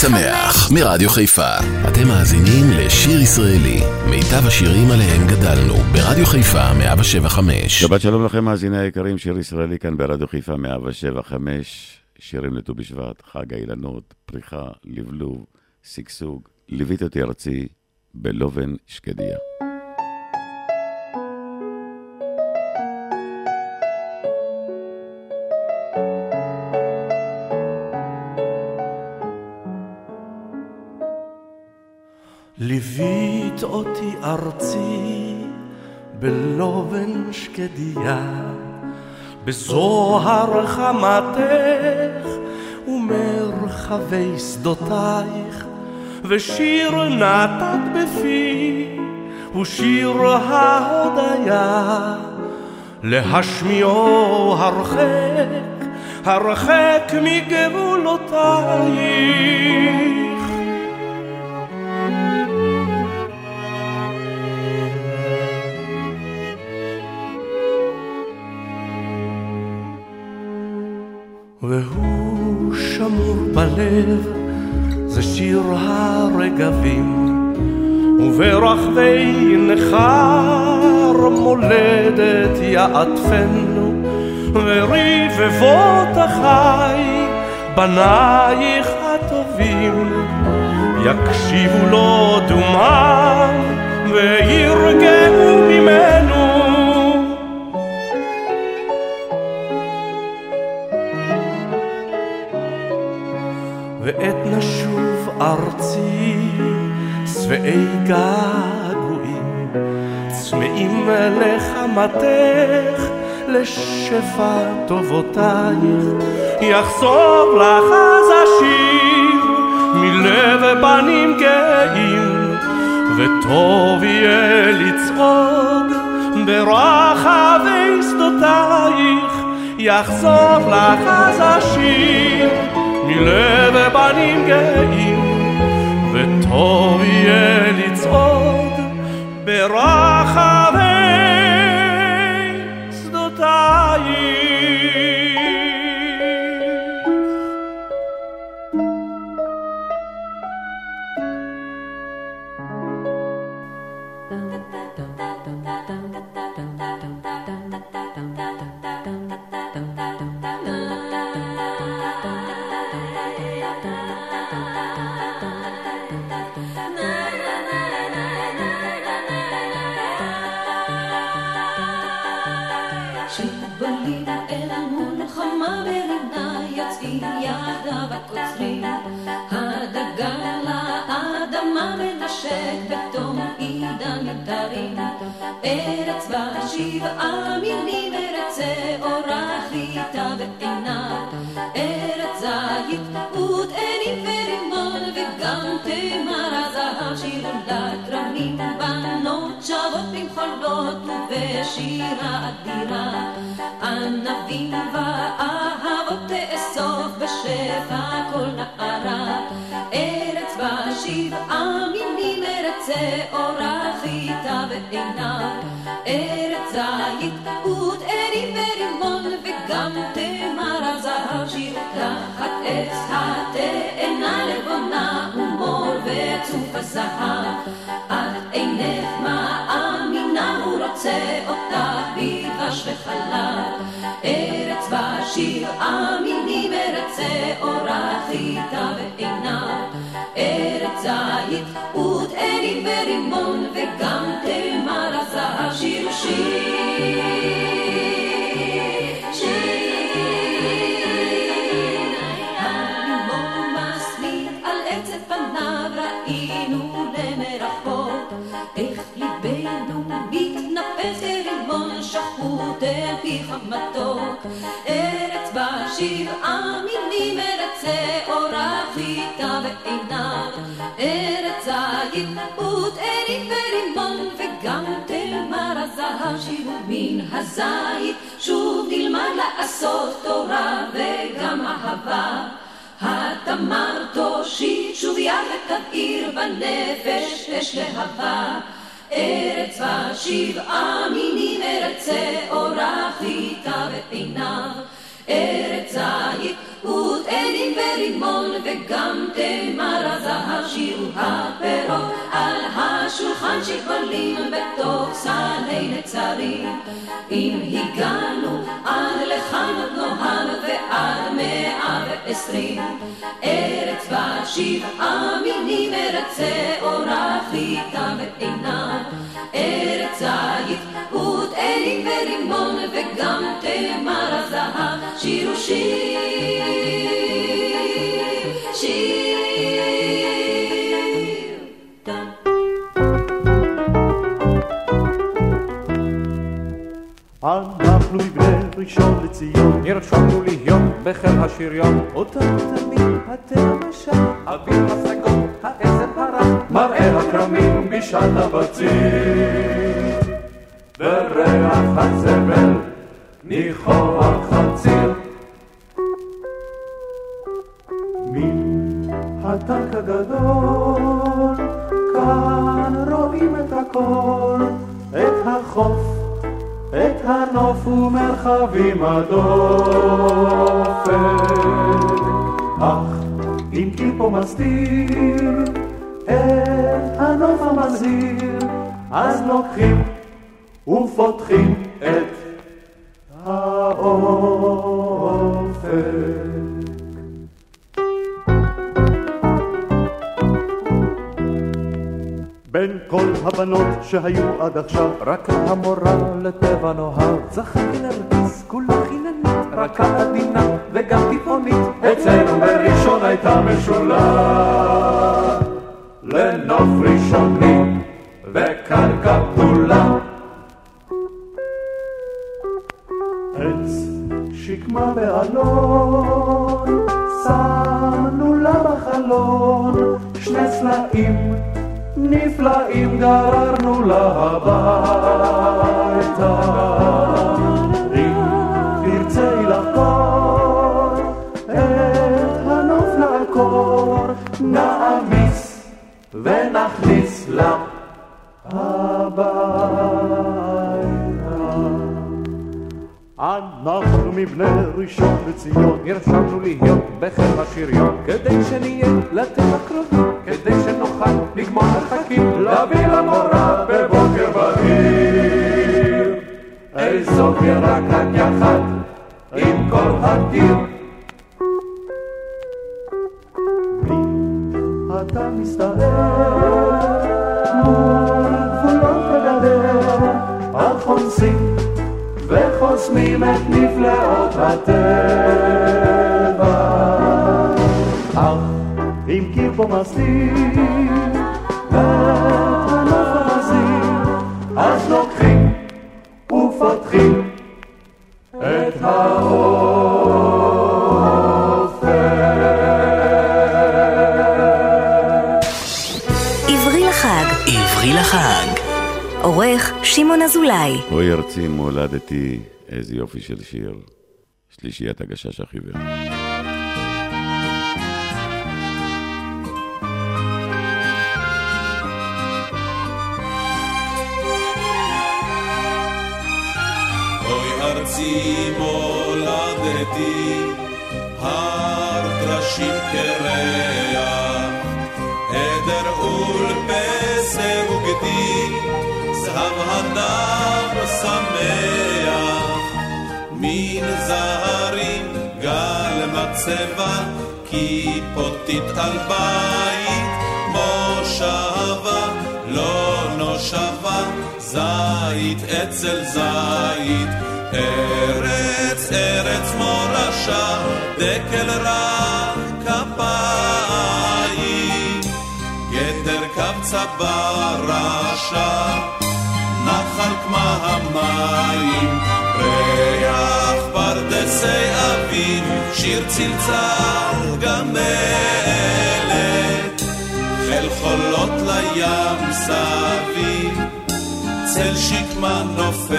שמח מרדיו חיפה. אתם מאזינים לשיר ישראלי, מיטב השירים עליהם גדלנו, ברדיו חיפה 175. שבת שלום לכם, מאזיני היקרים, שיר ישראלי כאן ברדיו חיפה 175. שירים לט"ו בשבט, חג האילנות, פריחה, לבלוב, שגשוג. ליווית אותי ארצי בלובן שקדיה. ארצי בלובן שקדיה, בזוהר חמתך ומרחבי שדותייך, ושיר נתת בפי, ושיר ההודיה, להשמיעו הרחק, הרחק מגבולותייך. בלב, זה שיר הרגבים, וברחבי נכר מולדת יעטפנו, ורבבות החי, בנייך הטובים, יקשיבו לו דומם, וירגעו ממנו. ועת נשוב ארצי, שבעי געגועים, צמאים לחמתך, לשפע טובותייך, יחזור לך אז השיר, מלב בנים גאים, וטוב יהיה לצעוד ברחבי שדותייך, יחזור לך אז השיר. מלב בנים גאים, וטוב יהיה לצעוד ברחבי מטרים ארץ בה שבעה מינים ארץ אורה חיטה ועינה ארץ זית ותאנים ורימון וגם תמר הזהב שירו לכרמים בנות שבות במחולות ובשירה אדירה ענבים ואהבות תאסוף בשפע כל נערה. ארץ בה שבעה מינים ארץ אורה ועינה ארץ זית ותאנים ורימון וגם תמר הזהב שיר תחת עץ התאנה לבונה ומור וצוף הזהב. את אינך מאמינה הוא רוצה אותך בדבש וחלב. ארץ בה שבעה מינים ארץ אורה חיטה ועינה ארץ זית ותאנים ורימון וגם תמר הזהב שיר שיר שחוט אל פיך מתוק ארץ בה שבעה מינים ארץ אורה חיטה ועינה ארץ זית ותאנים ורימון וגם תמר הזהב שירו מן הזית. שוב נלמד לעשות תורה וגם אהבה. התמר תושיט שוב יד ותבעיר בנפש אש להבה ארץ בה שבעה מינים ארץ אורה חיטה ועיניו ארץ זית ותאנים ורימון וגם תמר הזהב שירו הפירות על השולחן שכבלים בתוך סלי נצרים. אם הגענו עד לכאן נוהל ועד מאה ועשרים. ארץ בת המינים ארץ שעורה חיטה ועיניו ארץ זית ותאנים ורימון וגם תמר הזהב שירו שיר שיר אנחנו מבני ראשון לציון, נרשמנו להיות בחיל השריון, אותנו תמיד הטבע משל, אוויר הסגול, העצב הרע, מראה הכרמים בשעת הבציר, וריח הזבל ניחוח חציר. הגדול, כאן רואים את הכל, את החוף, את הנוף ומרחבים הדופק. אך אם קיפו מסתיר את הנוף המזהיר, אז לוקחים ופותחים את בין כל הבנות שהיו עד עכשיו, רק המורה לטבע נוהג, זכרתי נרגיס, כולה חיננית, רק העדינה וגם טבעונית, אצלנו בראשון הייתה משולה. לנוף ראשוני וקרקע פולה. עץ שקמה באלון, שמנו לה בחלון שני סלעים נפלאים גררנו לה הביתה. אם תרצי לחקור את הנוף לעקור, נעמיס ונכניס לה הביתה. אנחנו מבני ראשון לציון, נרשמנו להיות בחיל השריון, כדי שנהיה לטבע קרובים, כדי שנוכל לגמור מרחקים, להביא למורה בבוקר בהיר. איזו בירה כאן יחד עם כל הגיר. אתה מסתער וחוסמים את נפלאות הטבע. אך אם קיפו מסתיר את הנוף המזהיר, אז לוקחים ופותחים את האופק. עברי לחג, עברי לחג. עורך שמעון אזולאי. אוי ארצי מולדתי, איזה יופי של שיר. שלישיית הגשש החיוור. אוי ארצי מולדתי, הר טרשים קרח, עדר ולפסה וגדי, זהב הדם שמח, מן זהרים גל מצבה, כיפותית על בית, מושבה לא נושבה, זית אצל זית, ארץ ארץ מורשה, דקל רך כפיים, גדר קבצה ברשע, נחל כמה המים, ריח פרדסי אביב, שיר צלצל גמלת, חיל חולות לים סביב, צל שקמה נופלת.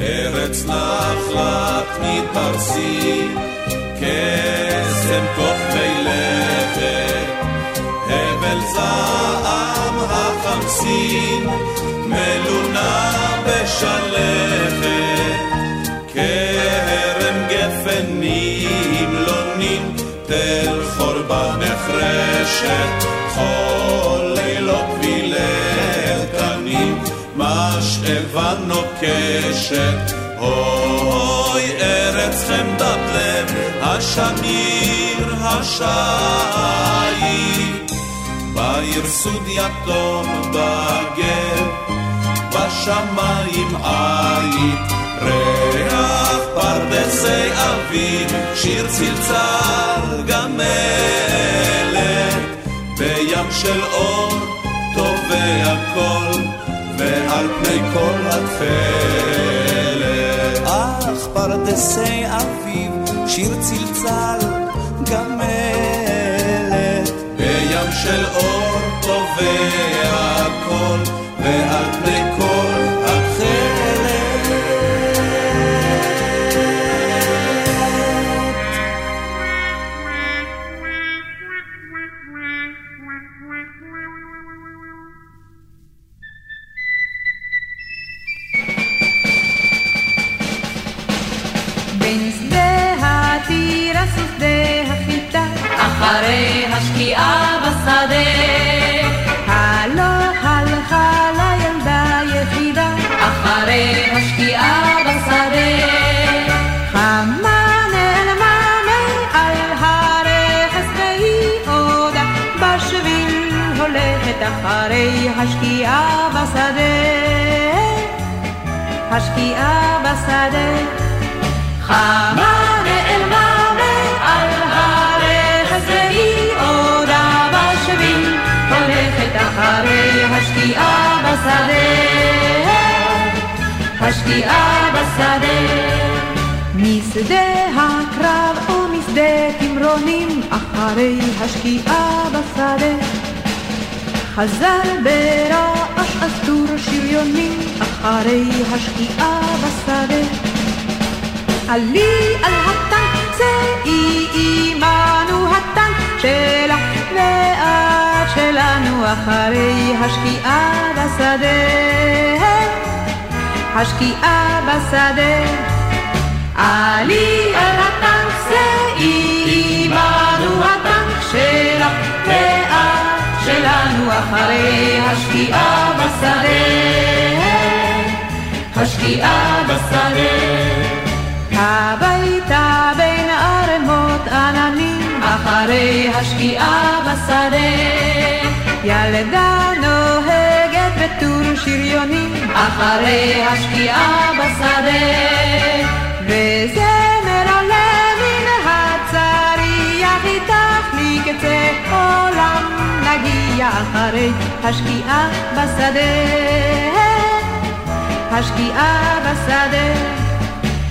ארץ נחלת מתפרסי, קסם כוכבי לכת, הבל זעם חמסין, מלונה בשלכת, כרם גפן נמלונים, תל חורבה נחרשת, כל לילות וליל תנים, משאבה נוקשת, אוי ארץ חמדת לב, השניר השעי. בעיר סוד יתום בגר, בשמיים עית, ריח פרדסי אביב, שיר צלצל גמלת, בים של אור טובע קול, ועל פני כל התכלת. אך פרדסי אביב, שיר צלצל גמלת. בים של אור טובע הכל, ועל פני אחרי השקיעה בשדה. וזמר עולה מן הצריח איתך מקצה עולם, נגיע אחרי השקיעה בשדה. השקיעה בשדה.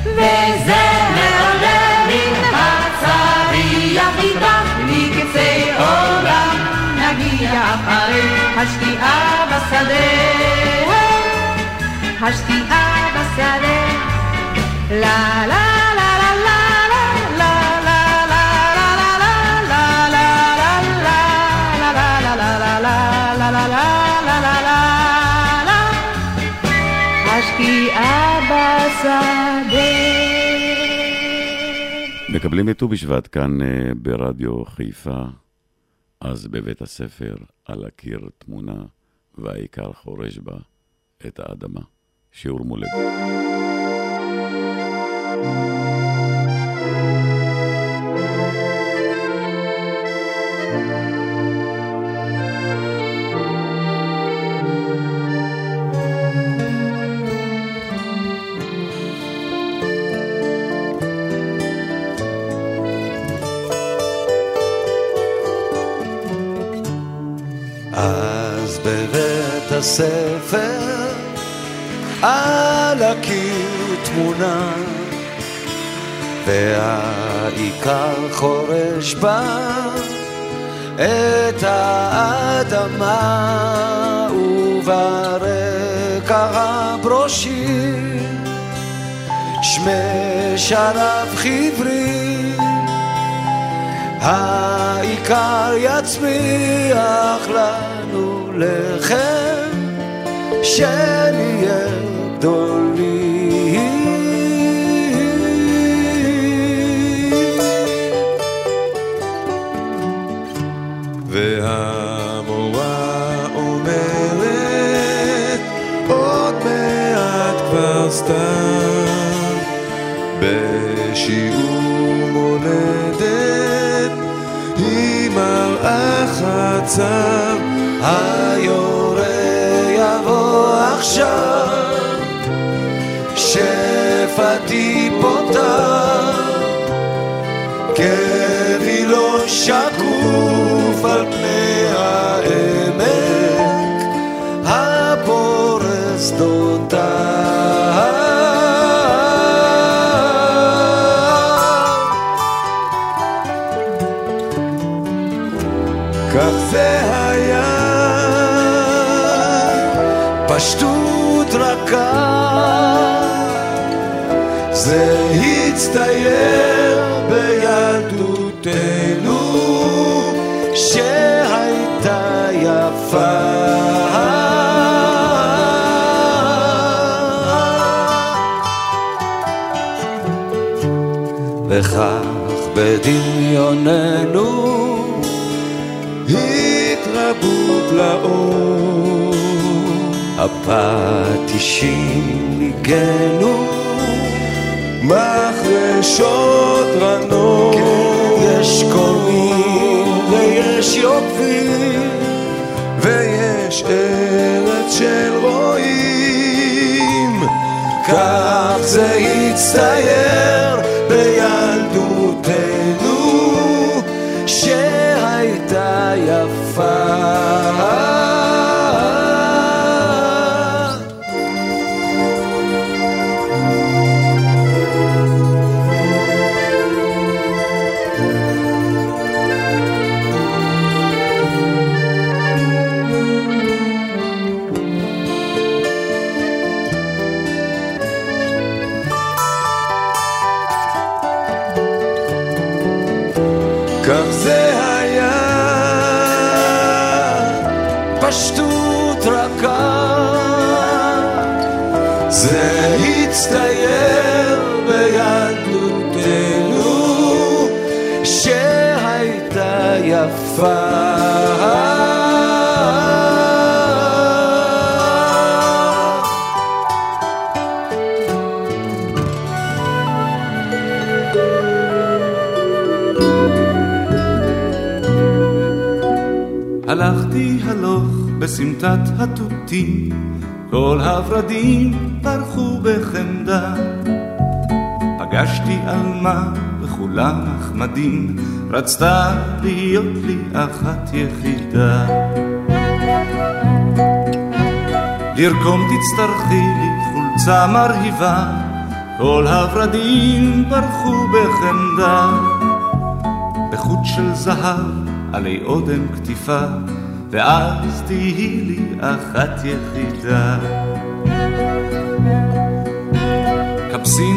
וזמר עולה מן הצריח איתך מקצה עולם נגיע אחרי השקיעה בשדה השקיעה בשדה. לה לה מקבלים את ט"ו בשבט כאן ברדיו חיפה, אז בבית הספר, על הקיר תמונה, והעיקר חורש בה את האדמה. שיעור מולדת. אז בבית הספר על הקיר תמונה והעיקר חורש בה את האדמה וברקע הברושי שמי שרף חברי העיקר יצמיח לנו לחם, שנהיה גדולים. והמורה אומרת, עוד מעט כבר סתם, בשיעור מולדת, היא מראה חצר, היורה יבוא עכשיו, שפתי פותח, קרי לא שקוף על פני העמק, הפורס דותיו. כך זה היה, פשטות זה הצטייר בילדותנו, שהייתה יפה. וכך בדמיוננו התרבות לאור, הפטישים ניגנו, מחרשות רנות, כן, יש קונים ויש יופים, ויש ארץ של רועים, כך זה הצטייר בילדותנו, בסמטת התותים, כל הורדים פרחו בחמדה. פגשתי עלמה וכולם נחמדים, רצתה להיות לי אחת יחידה. לרקום תצטרכי לי חולצה מרהיבה, כל הורדים פרחו בחמדה. בחוט של זהב עלי אודם כתיפה, ואז תהי לי אחת יחידה.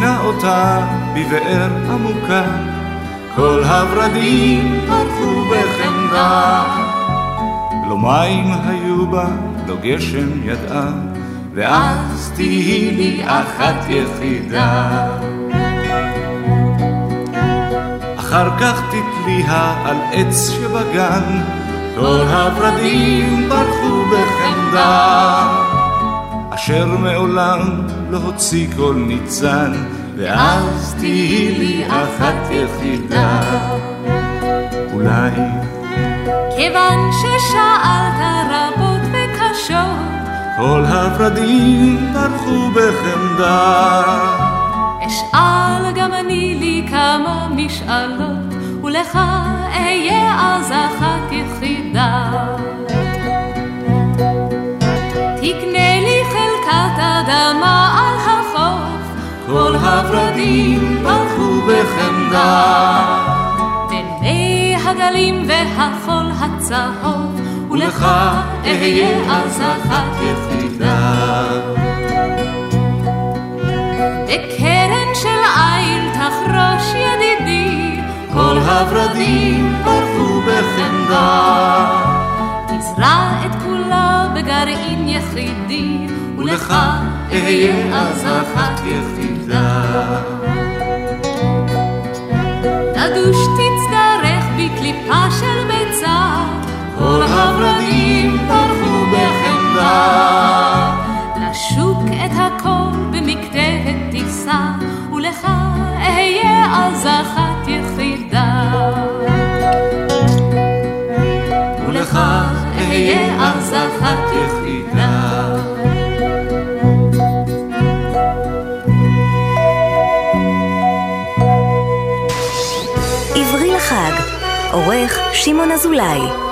נא אותה בבאר עמוקה, כל הורדים פרחו בחמדה. לא מים היו בה, לא גשם ידעה, ואז תהי לי אחת יחידה. אחר כך תתליה על עץ שבגן, כל הורדים פרחו בחמדה, אשר מעולם לא הוציא כל ניצן, ואז תהי לי אחת יחידה. אולי כיוון ששאלת רבות וקשות, כל הורדים פרחו בחמדה. אשאל גם אני לי כמה משאלות, ולך אהיה אז אחת יחידה. תקנה לי חלקת אדמה על החוף, כל הורדים פרחו בחמדה. בין מי הגלים והחול הצהוב, ולך אהיה אז אחת יחידה. בקרן של עיל תחרוש ידידי, כל הורדים ברחו בחמדה. תזרע את כולה בגרעין יחידי, ולך אהיה אז אחת יחידה. תדוש תצטרך בקליפה של ביצה, כל הורדים ברחו בחמדה. לשוק את הכל במקדרת תישא, ולך אהיה אז אחת אגב. ולך אהיה אז אחת יחידה. עברי לחג, עורך שמעון אזולאי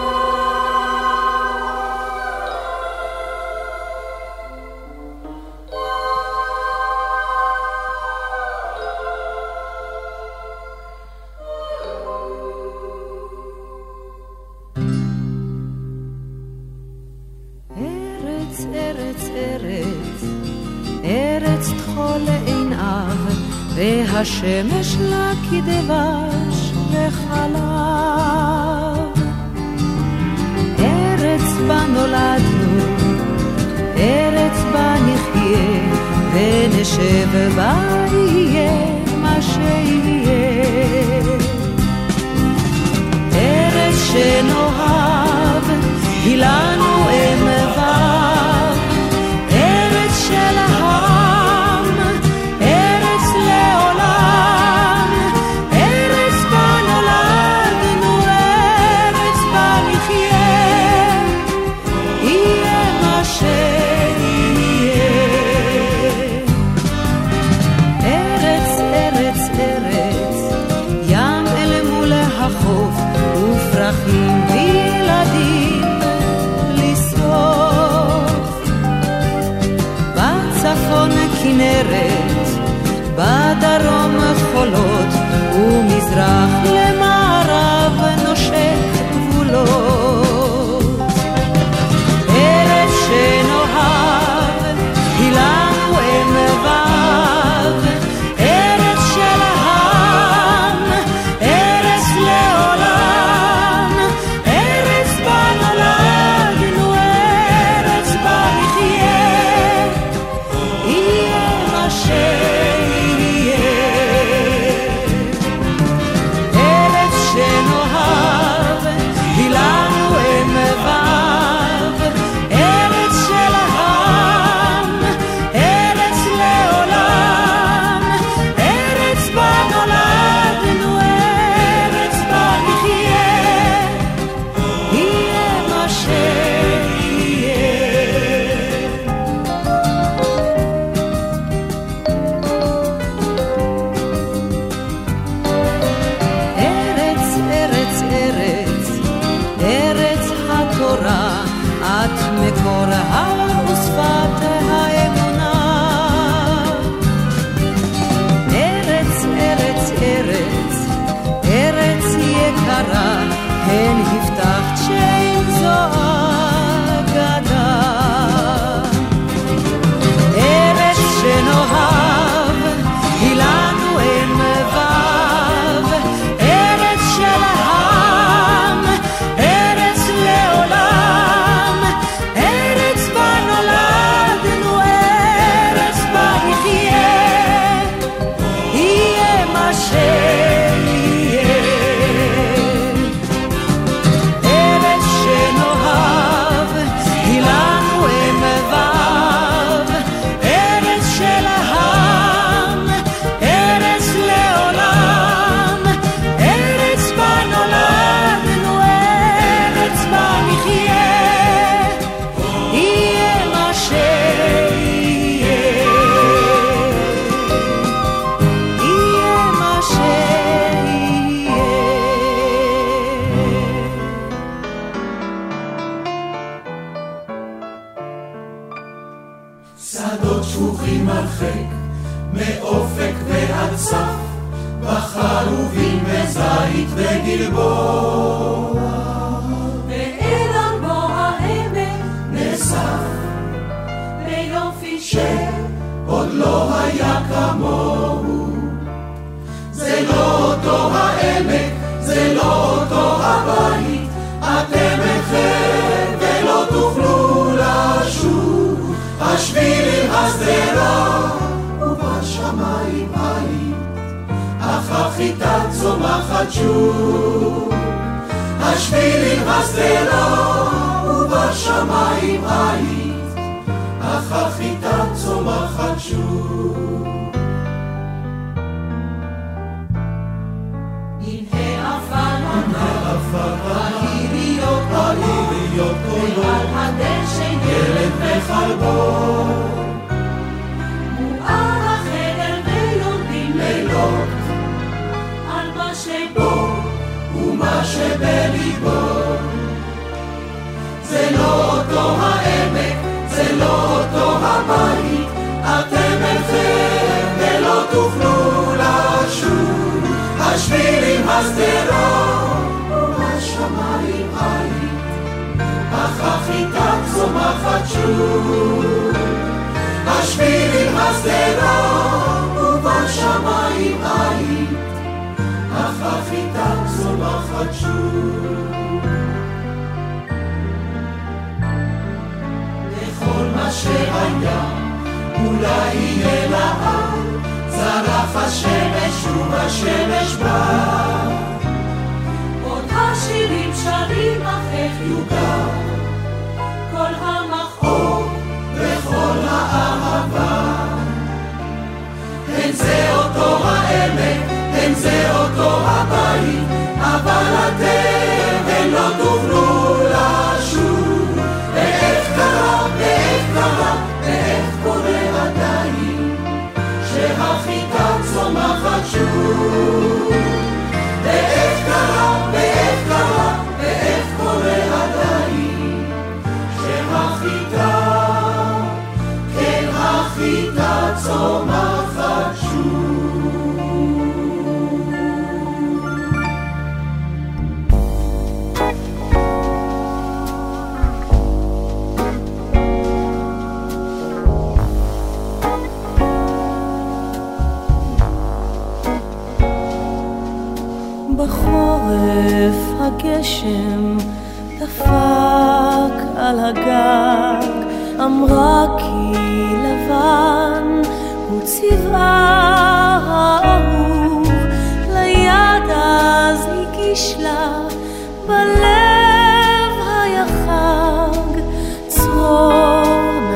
שהיה, אולי יהיה לעד, זרח השמש ובשמש בא. עוד השירים שרים אך כל המכאוב וכל האהבה. הן זה אותו העמק, הן זה אותו הבית, אבל אתם הן לא תוכלו לשוב. ואיך קרה, ואיך קרה, ואיך קורה עדיין, שהחיטה צומחת שוב. בחורף הגשם דפק על הגג, אמרה כי לבן הוא צבעה האהוב, ליד אז הגיש לה בלב היה חג, צרור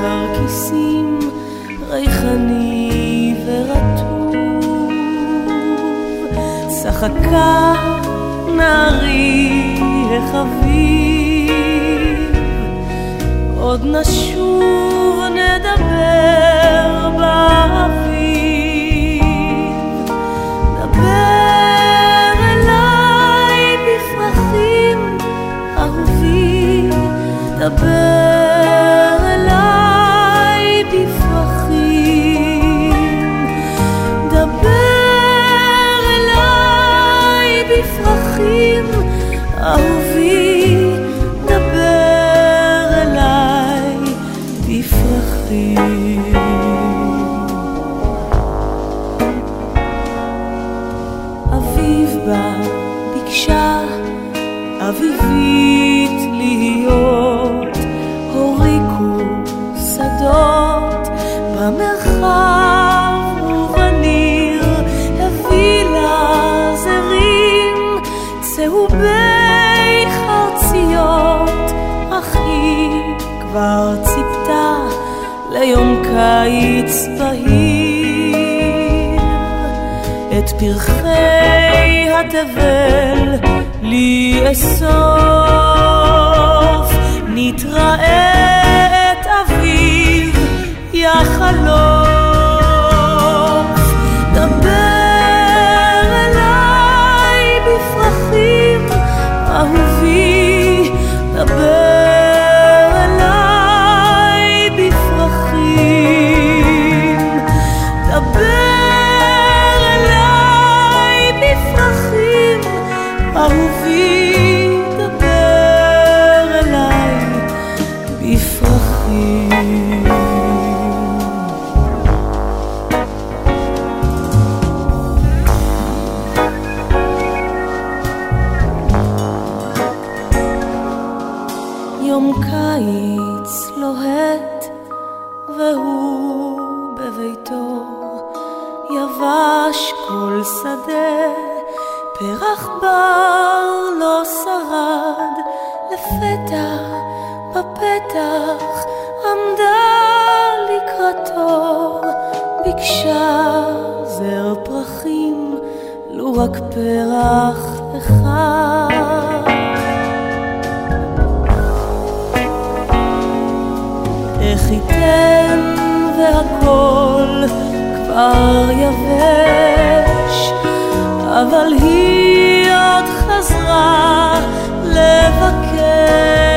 נרקיסים ריחני ורטוב. צחקה נערי החביב, עוד נשוב נדבר יום קיץ לוהט והוא בביתו. יבש כל שדה פרח בר לא שרד. לפתע בפתח עמדה לקראתו. ביקשה זר פרחים לו רק פרח אחד. ייתן והכל כבר יבש, אבל היא עוד חזרה לבקש.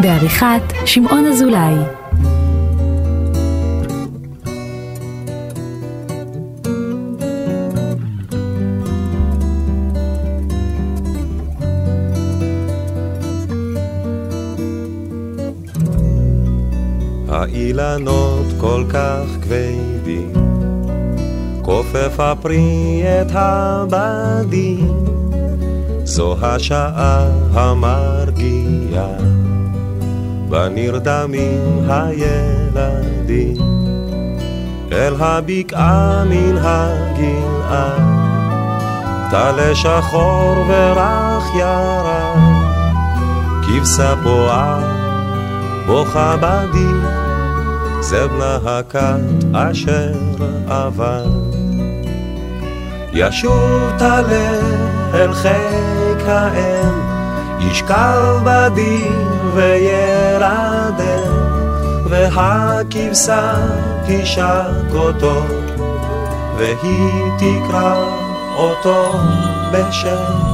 בעריכת שמעון אזולאי. האילנות כל כך כבדים, כופף הפרי את הבדים, זו השעה המרגיעה, ונרדמים הילדים, אל הבקעה מן הגלעד, טלה שחור ורך ירד, כבשה בועה בוכה בדי, זה בנה הכת אשר עבר. ישוב טלה אל חיק האם, ישכב בדין וירדם, והכבשה תשק אותו, והיא תקרא אותו בשם.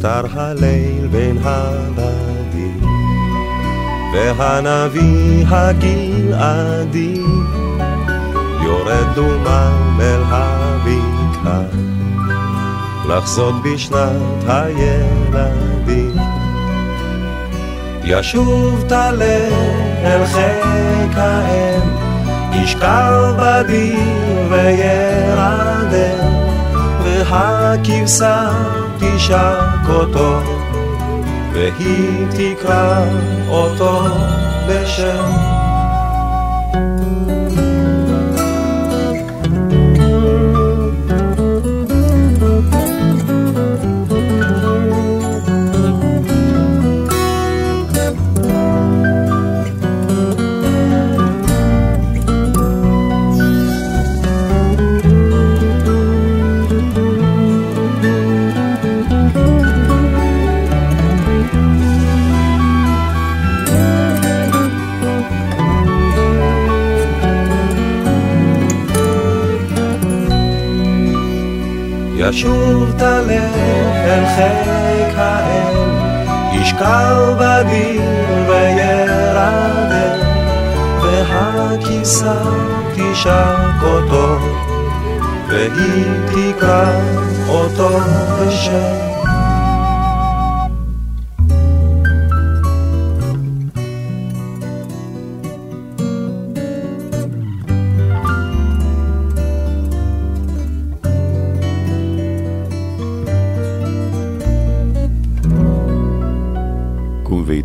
נסתר הליל בין הבדים, והנביא הגלעדי יורד דומם אל הבקעה, לחזות בשנת הילדים. ישוב טלה אל חיק האם, ישכב בדין וירדם, והכבשה תשק אותו, והיא תקרא אותו בשם. ישוב טלה אל חיק האם, ישכב בדין וירדם, והכיסה תשק אותו, והיא תקרא אותו בשם.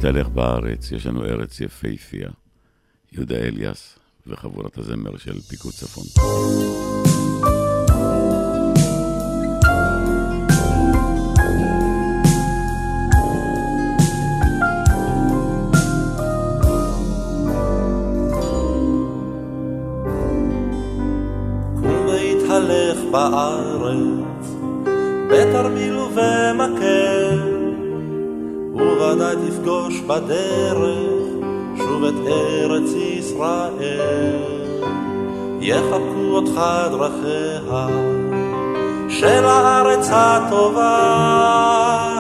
והתהלך בארץ, יש לנו ארץ יפהפייה. יהודה אליאס וחבורת הזמר של פיקוד צפון. בארץ, בתרמיל מלווה תפגוש בדרך שוב את ארץ ישראל. יחבקו אותך דרכיה של הארץ הטובה,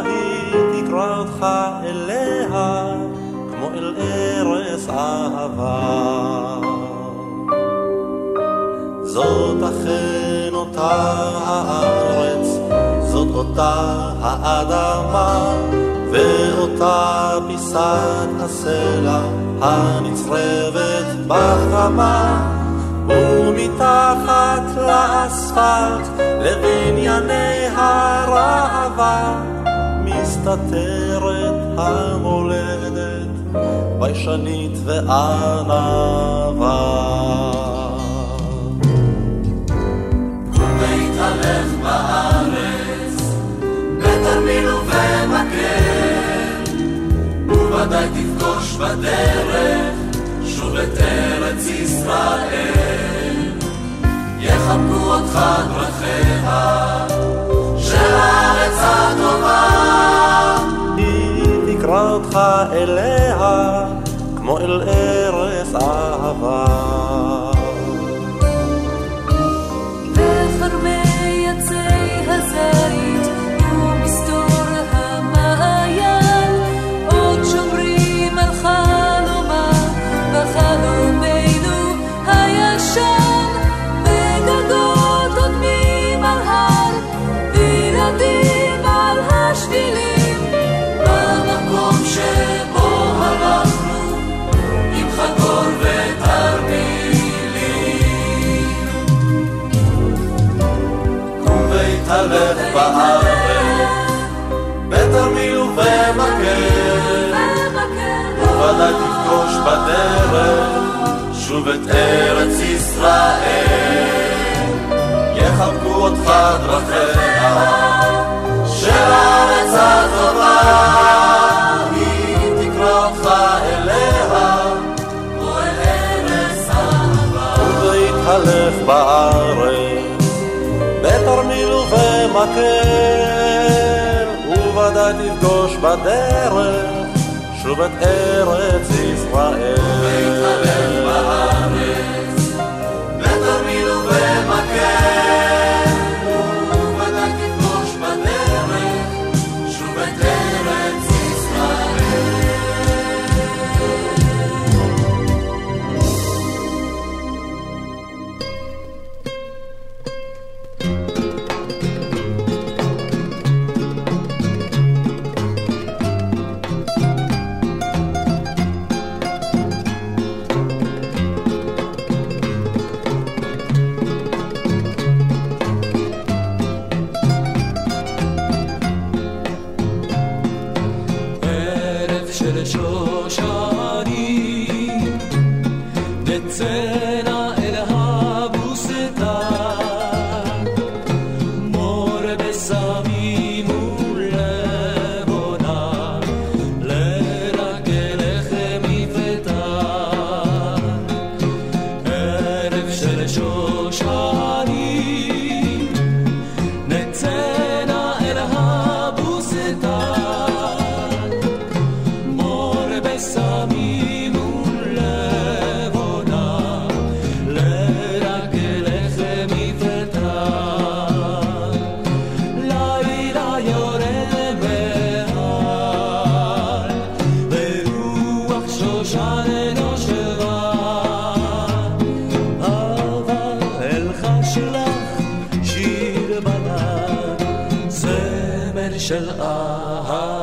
היא תקרא אותך אליה כמו אל ארץ אהבה. זאת אכן אותה הארץ, זאת אותה האדמה, ואותה פיסת הסלע הנצרבת בחמה, ומתחת לאספלט לבנייני הראווה, מסתתרת המולדת, ביישנית וענווה. להתהלך בארץ, בתרמיל ובמקל, בדרך שוב את ארץ ישראל. יחבקו אותך דרכיה של הארץ הטובה. היא תקרא אותך אליה כמו אל ארץ אהבה. שוב את ארץ ישראל. יחבקו אותך דרכיה של הארץ הטובה, היא תקרא אותך אליה כמו אל ארץ אהבה. ולהתהלך בארץ, בתרמיל ובמקל, וודאי תפגוש בדרך שוב את ארץ ישראל. להתהלך בארץ, בתרמיל ובמקל, shall aha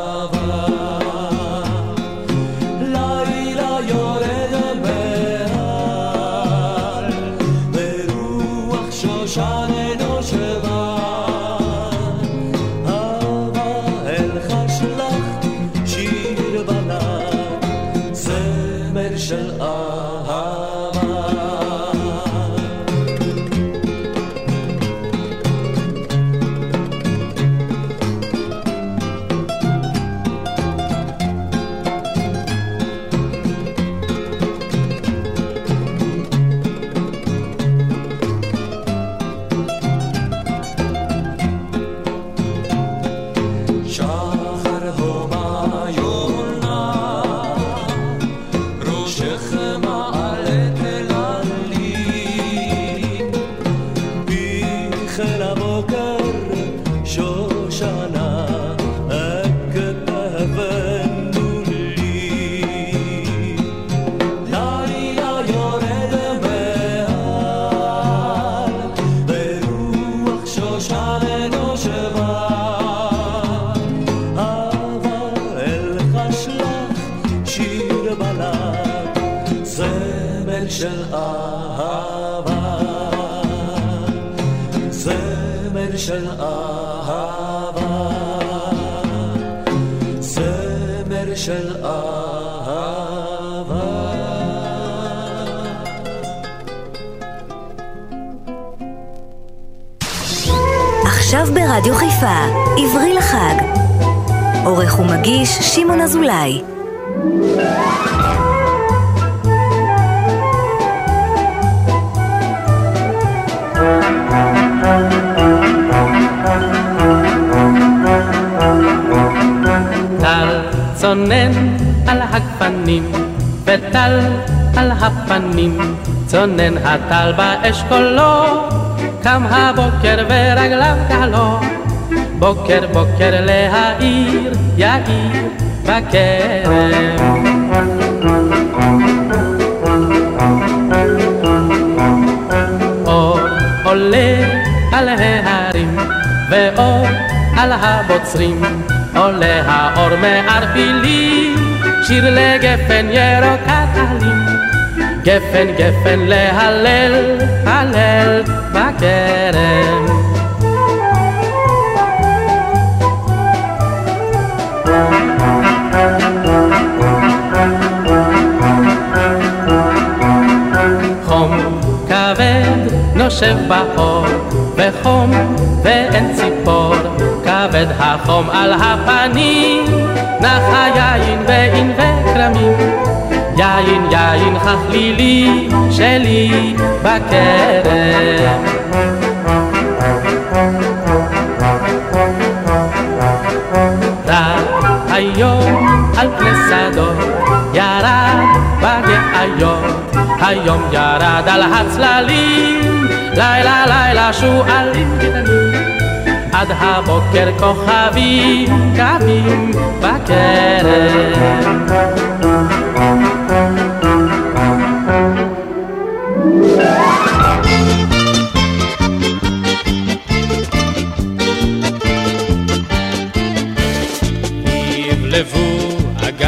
ברדיו חיפה, עברי לחג. עורך ומגיש שמעון אזולאי. טל צונן על הגפנים, וטל על הפנים, צונן הטל באשכולו, קם הבוקר ורגליו קלו, בוקר בוקר להעיר, יאיר בכרם. אור עולה על ההרים, ואור על הבוצרים, עולה האור מערפילים, שיר לגפן ירוקת עלים. גפן גפן להלל, הלל בכרם. חום כבד נושב באור, וחום ואין ציפור, כבד החום על הפנים, נח היין בענבי כרמים. יין יין חכלילי שלי בכרם. על פני שדות ירד בגאיות, היום ירד על הצללים, לילה לילה שועלים קטנים. עד הבוקר כוכבים קמים בכרם.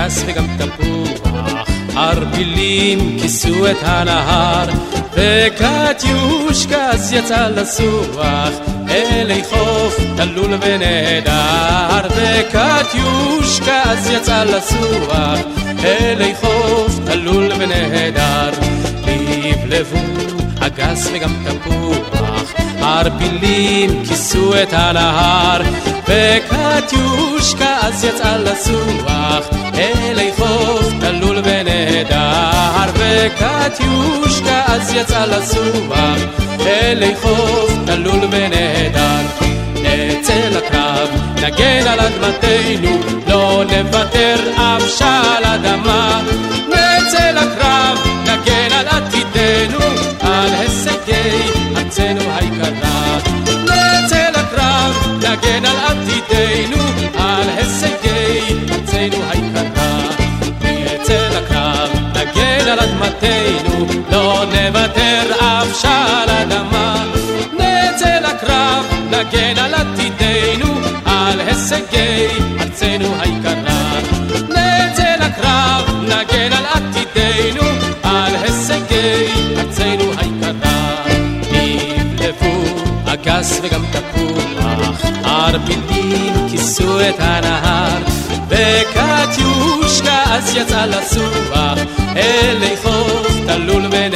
אגס וגם תפוח, ערפילים כיסו את הנהר, וקטיושקס יצא לסוח, אלי חוף תלול ונהדר, וקטיושקס יצא לסוח, אלי חוף תלול ונהדר, לבלבו אגס וגם תפוח, ערפילים כיסו את הנהר, וקטיושקה אז יצאה לסוח, אלי חוף תלול ונהדר, וקטיושקה אז יצאה לסוח, אלי חוף תלול ונהדר. נצא לקרב, נגן על אדמתנו, לא נוותר אף שעל אדמה. נוותר אף שעל אדמה. נצא לקרב, נגן על עתידנו, על הישגי ארצנו היקרה. נצא לקרב, נגן על עתידנו, על הישגי ארצנו היקרה. נבלבו אגס וגם תפוח, ערפילים כיסו את הנהר, וקטיושקה אז יצא לסוח, אלי חוף תלול ונהדר,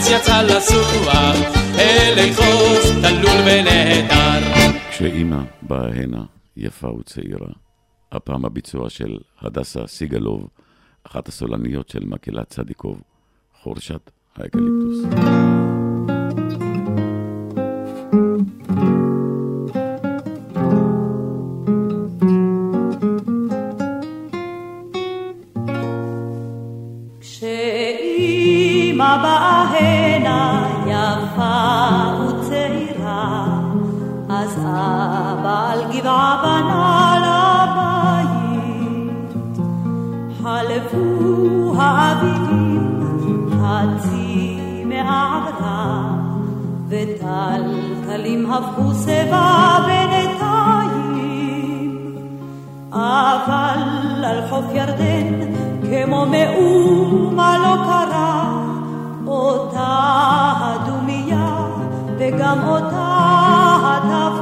אז יצאה לשוח, אלי חוף תלול ונהדר. כשאימא באה הנה, יפה וצעירה, הפעם הביצוע של הדסה סיגלוב, אחת הסולניות של מקהלת צדיקוב, חורשת האקליפטוס. הפכו שיבה בינתיים. אבל על חוף ירדן כמו מאומה לא קרה אותה הדומייה וגם אותה התפאורה.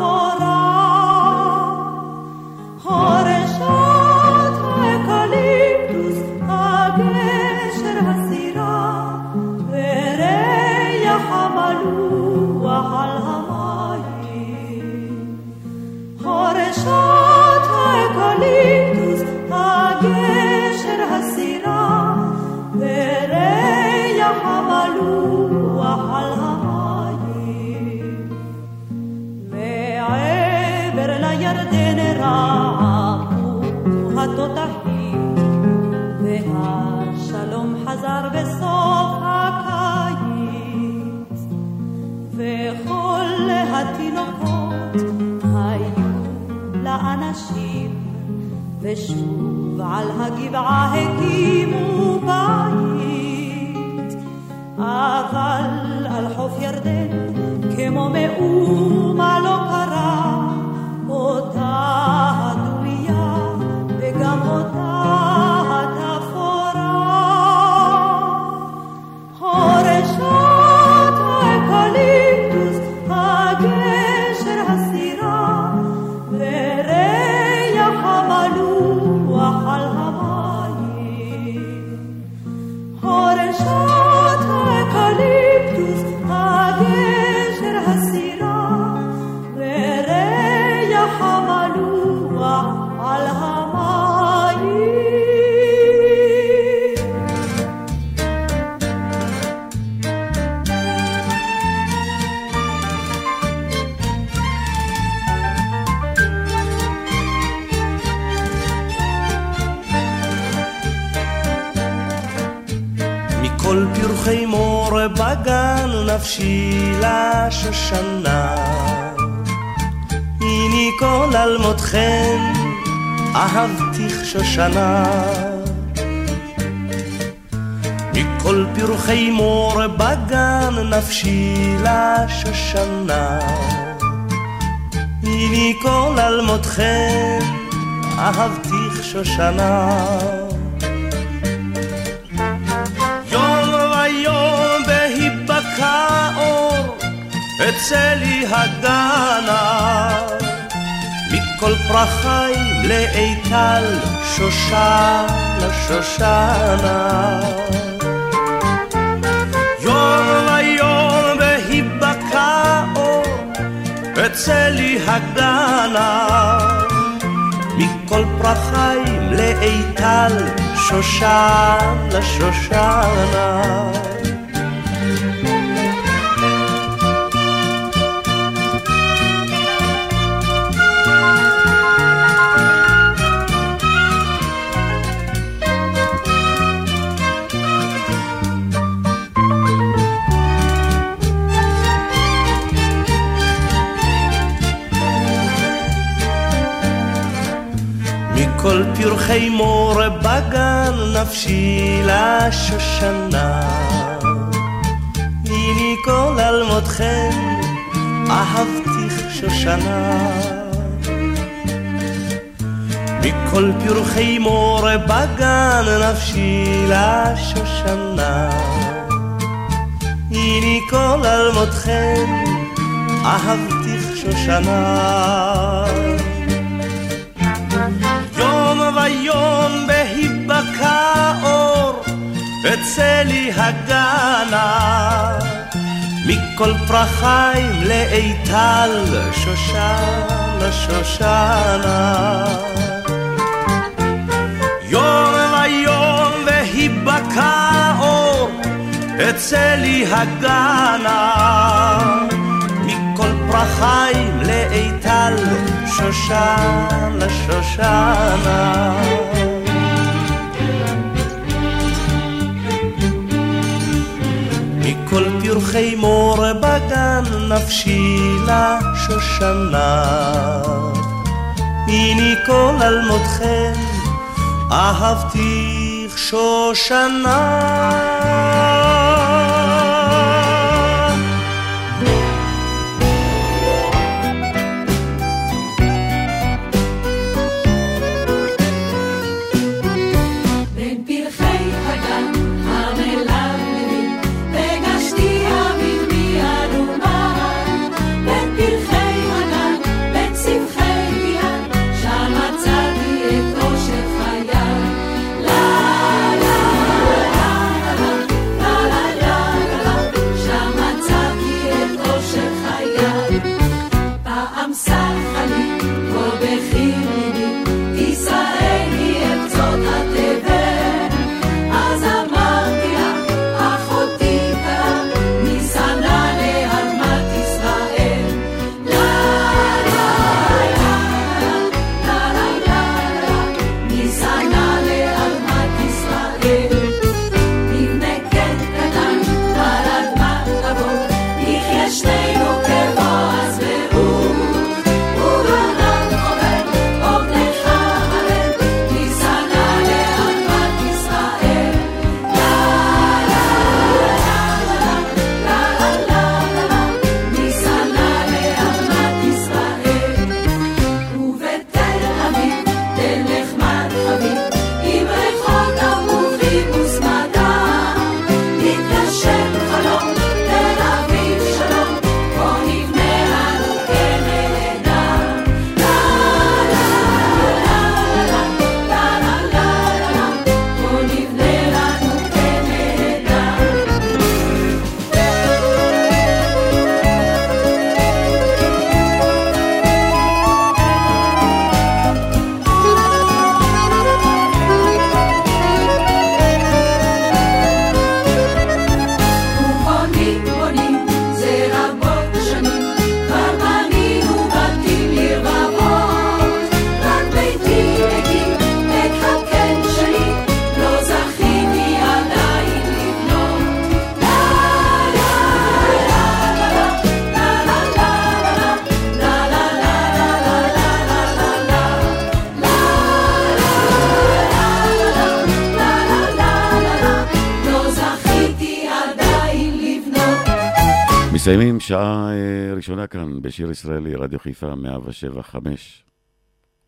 ושוב על הגבעה הקימו בית, אבל על חוף ירדן כמו מאומה נפשי לשושנה. הנה כל אלמותכם אהבתיך שושנה. יום ויום בהיבקע אור אצא לי הגנה מכל פרחי לאיטל שושנה שושנה יוצא לי הגדלה. מכל פרחיים לאיתל, שושן לשושנה. מכל פרחי מור בגן נפשי לשושנה. הנה כל אלמותכם אהבתיך שושנה. מכל פרחי מור בגן נפשי לשושנה. הנה כל אלמותכם אהבתיך שושנה. היום בהיבקע אור, בצלי הגנה. מכל פרחיים לאיתל, שושנה, שושנה. יום היום והיבקע אור, בצלי הגנה. מכל פרחיים לאיטל שושנה שושנה מכל פרחי מור בגן נפשי לשושנה. הנה כל אלמותכם אהבתיך שושנה מסיימים שעה אה, ראשונה כאן בשיר ישראלי, רדיו חיפה 107 5,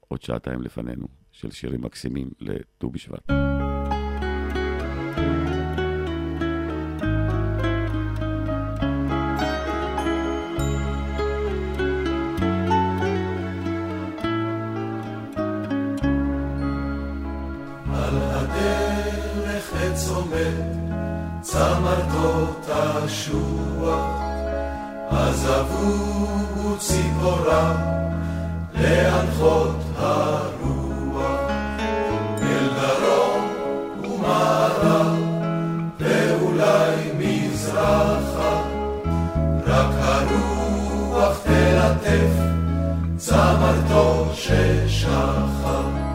עוד שעתיים לפנינו, של שירים מקסימים לט"ו בשבט. צמרתו תשוח עזבו ציפורם להנחות הרוח. אל דרום ומערב ואולי מזרחה. רק הרוח תלטף צמרתו ששכב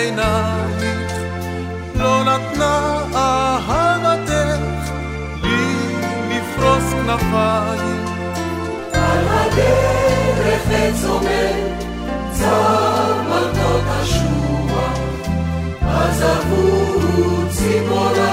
עינייך, לא נתנה אהבתך לי לפרוס כנפיים. על הדרך עץ עומד, צמרתו תשוע, עזבו ציפורה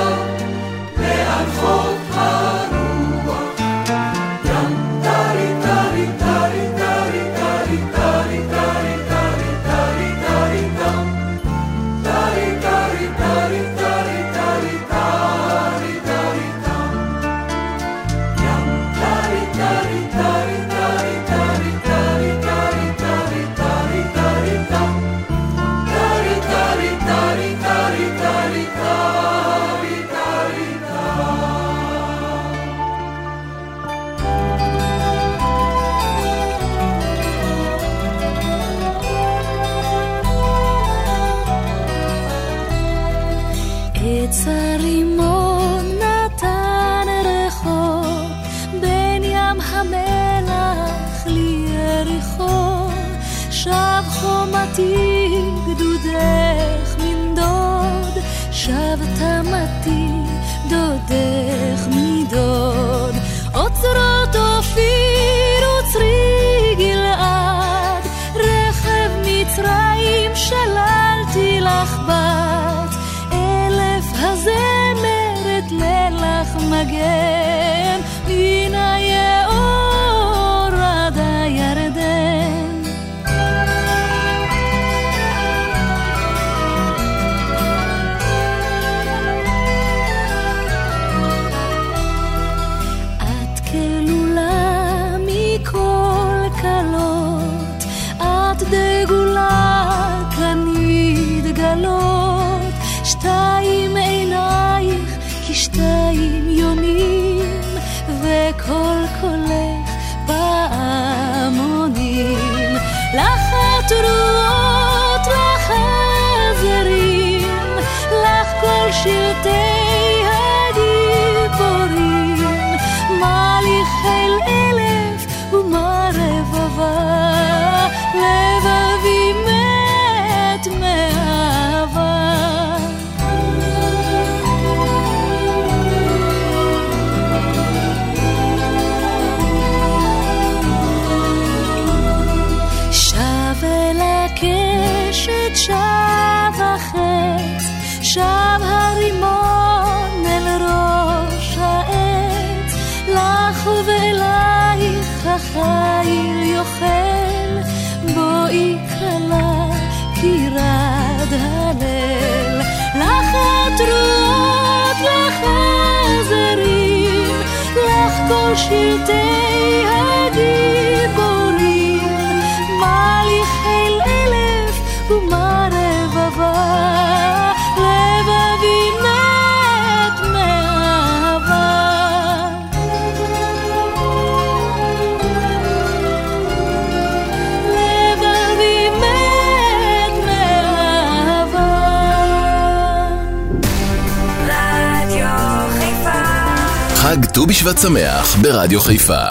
חג ט"ו בשבט שמח ברדיו חיפה